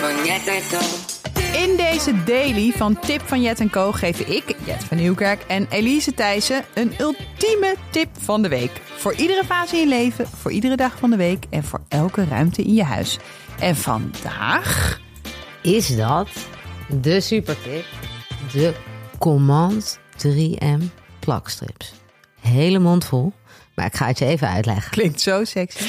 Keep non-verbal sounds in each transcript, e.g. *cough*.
van Jet en Co. In deze daily van Tip van Jet Co geven ik, Jet van Nieuwkerk en Elise Thijssen een ultieme tip van de week. Voor iedere fase in je leven, voor iedere dag van de week en voor elke ruimte in je huis. En vandaag... is dat de supertip, de Command 3M plakstrips. Hele mond vol, maar ik ga het je even uitleggen. Klinkt zo sexy.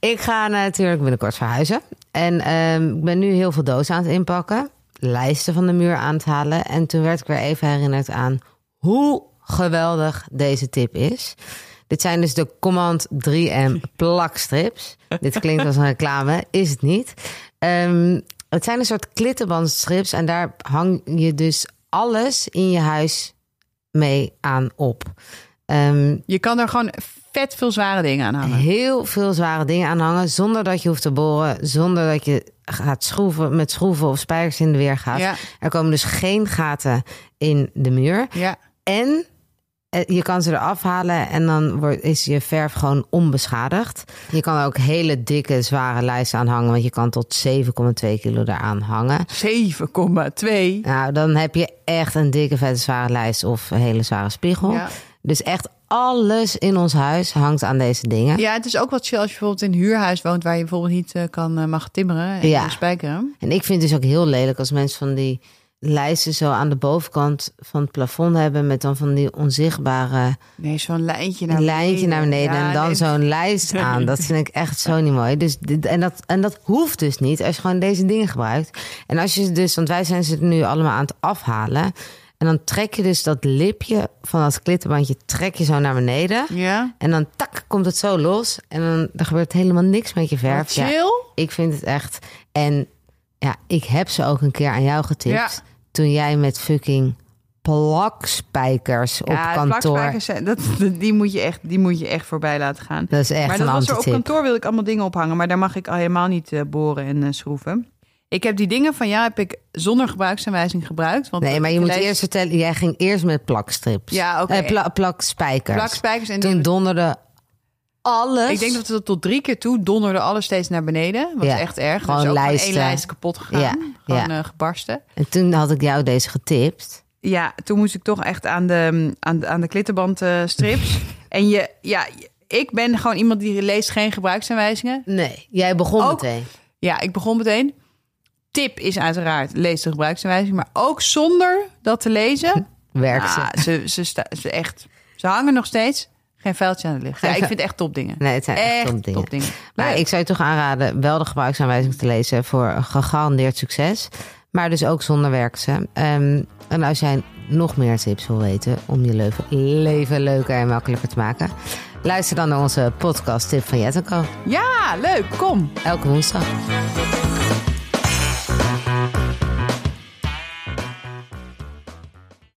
Ik ga natuurlijk binnenkort verhuizen. En ehm, ik ben nu heel veel dozen aan het inpakken. Lijsten van de muur aan het halen. En toen werd ik weer even herinnerd aan hoe geweldig deze tip is. Dit zijn dus de Command 3M *laughs* plakstrips. Dit klinkt als een reclame, is het niet. Ehm, het zijn een soort klittenbandstrips en daar hang je dus alles in je huis mee aan op. Ehm, Je kan er gewoon vet veel zware dingen aan hangen. heel veel zware dingen aan hangen zonder dat je hoeft te boren, zonder dat je gaat schroeven met schroeven of spijkers in de weer gaat. Ja. Er komen dus geen gaten in de muur. Ja. En eh, je kan ze eraf halen en dan wordt, is je verf gewoon onbeschadigd. Je kan er ook hele dikke, zware lijsten aan hangen, want je kan tot 7,2 kilo eraan hangen. 7,2. Nou, dan heb je echt een dikke, vette, zware lijst of een hele zware spiegel. Ja. Dus echt alles in ons huis hangt aan deze dingen. Ja, het is ook wat chill als je bijvoorbeeld in een huurhuis woont... waar je bijvoorbeeld niet eh, kan eh, mag timmeren en Ja. spijkeren. En ik vind het dus ook heel lelijk als mensen van die lijsten zo aan de bovenkant van het plafond hebben met dan van die onzichtbare Nee, zo'n lijntje naar beneden. lijntje naar beneden Ja, en dan nee, zo'n lijst *laughs* aan. Dat vind ik echt zo niet mooi. Dus, dit- en, dat, en dat hoeft dus niet als je gewoon deze dingen gebruikt. En als je ze dus, want wij zijn ze nu allemaal aan het afhalen. En dan trek je dus dat lipje van dat klittenbandje trek je zo naar beneden. Ja, En dan tak komt het zo los. En dan er gebeurt helemaal niks met je verf. Chill. ik vind het echt. En ja, ik heb ze ook een keer aan jou getipt. Ja. Toen jij met fucking plakspijkers op ja, kantoor. plakspijkers zijn- dat, die, moet je echt, die moet je echt voorbij laten gaan. Dat is echt maar een dat was er op kantoor wil ik allemaal dingen ophangen, maar daar mag ik al helemaal niet eh, boren en eh, schroeven. Ik heb die dingen van jou heb ik zonder gebruiksaanwijzing gebruikt. Want Nee, maar je moet lees- eerst vertellen. Jij ging eerst met plakstrips. Ja, oké. Eh, pla- plakspijkers. plakspijkers en Toen donderde alles. ik denk dat we tot drie keer toe donderde alles steeds naar beneden. Wat Ja, echt erg. gewoon dus lijsten. één lijst kapot gegaan. Ja, Gewoon ja. eh, gebarsten. En toen had ik jou deze getipt. Ja, toen moest ik toch echt aan de, aan de, aan de klittenbandstrips. *laughs* en je, ja, ik ben gewoon iemand die leest geen gebruiksaanwijzingen. Nee, jij begon Ook- meteen. Ja, ik begon meteen. Tip is uiteraard, lees de gebruiksaanwijzing. Maar ook zonder dat te lezen. *laughs* Werkt ze. Ah, ze, ze, sta- ze, echt, ze hangen nog steeds. Geen vuiltje aan het licht. Ja, ik vind het echt topdingen. Nee, het zijn echt, echt topdingen. Maar Leuk. ik zou je toch aanraden wel de gebruiksaanwijzing te lezen voor gegarandeerd succes. Maar dus ook zonder werken ze. Ehm, en als jij nog meer tips wil weten om je leven, leven leuker en makkelijker te maken, luister dan naar onze podcast Tip van Jet Co. Ja, leuk. Kom. Elke woensdag.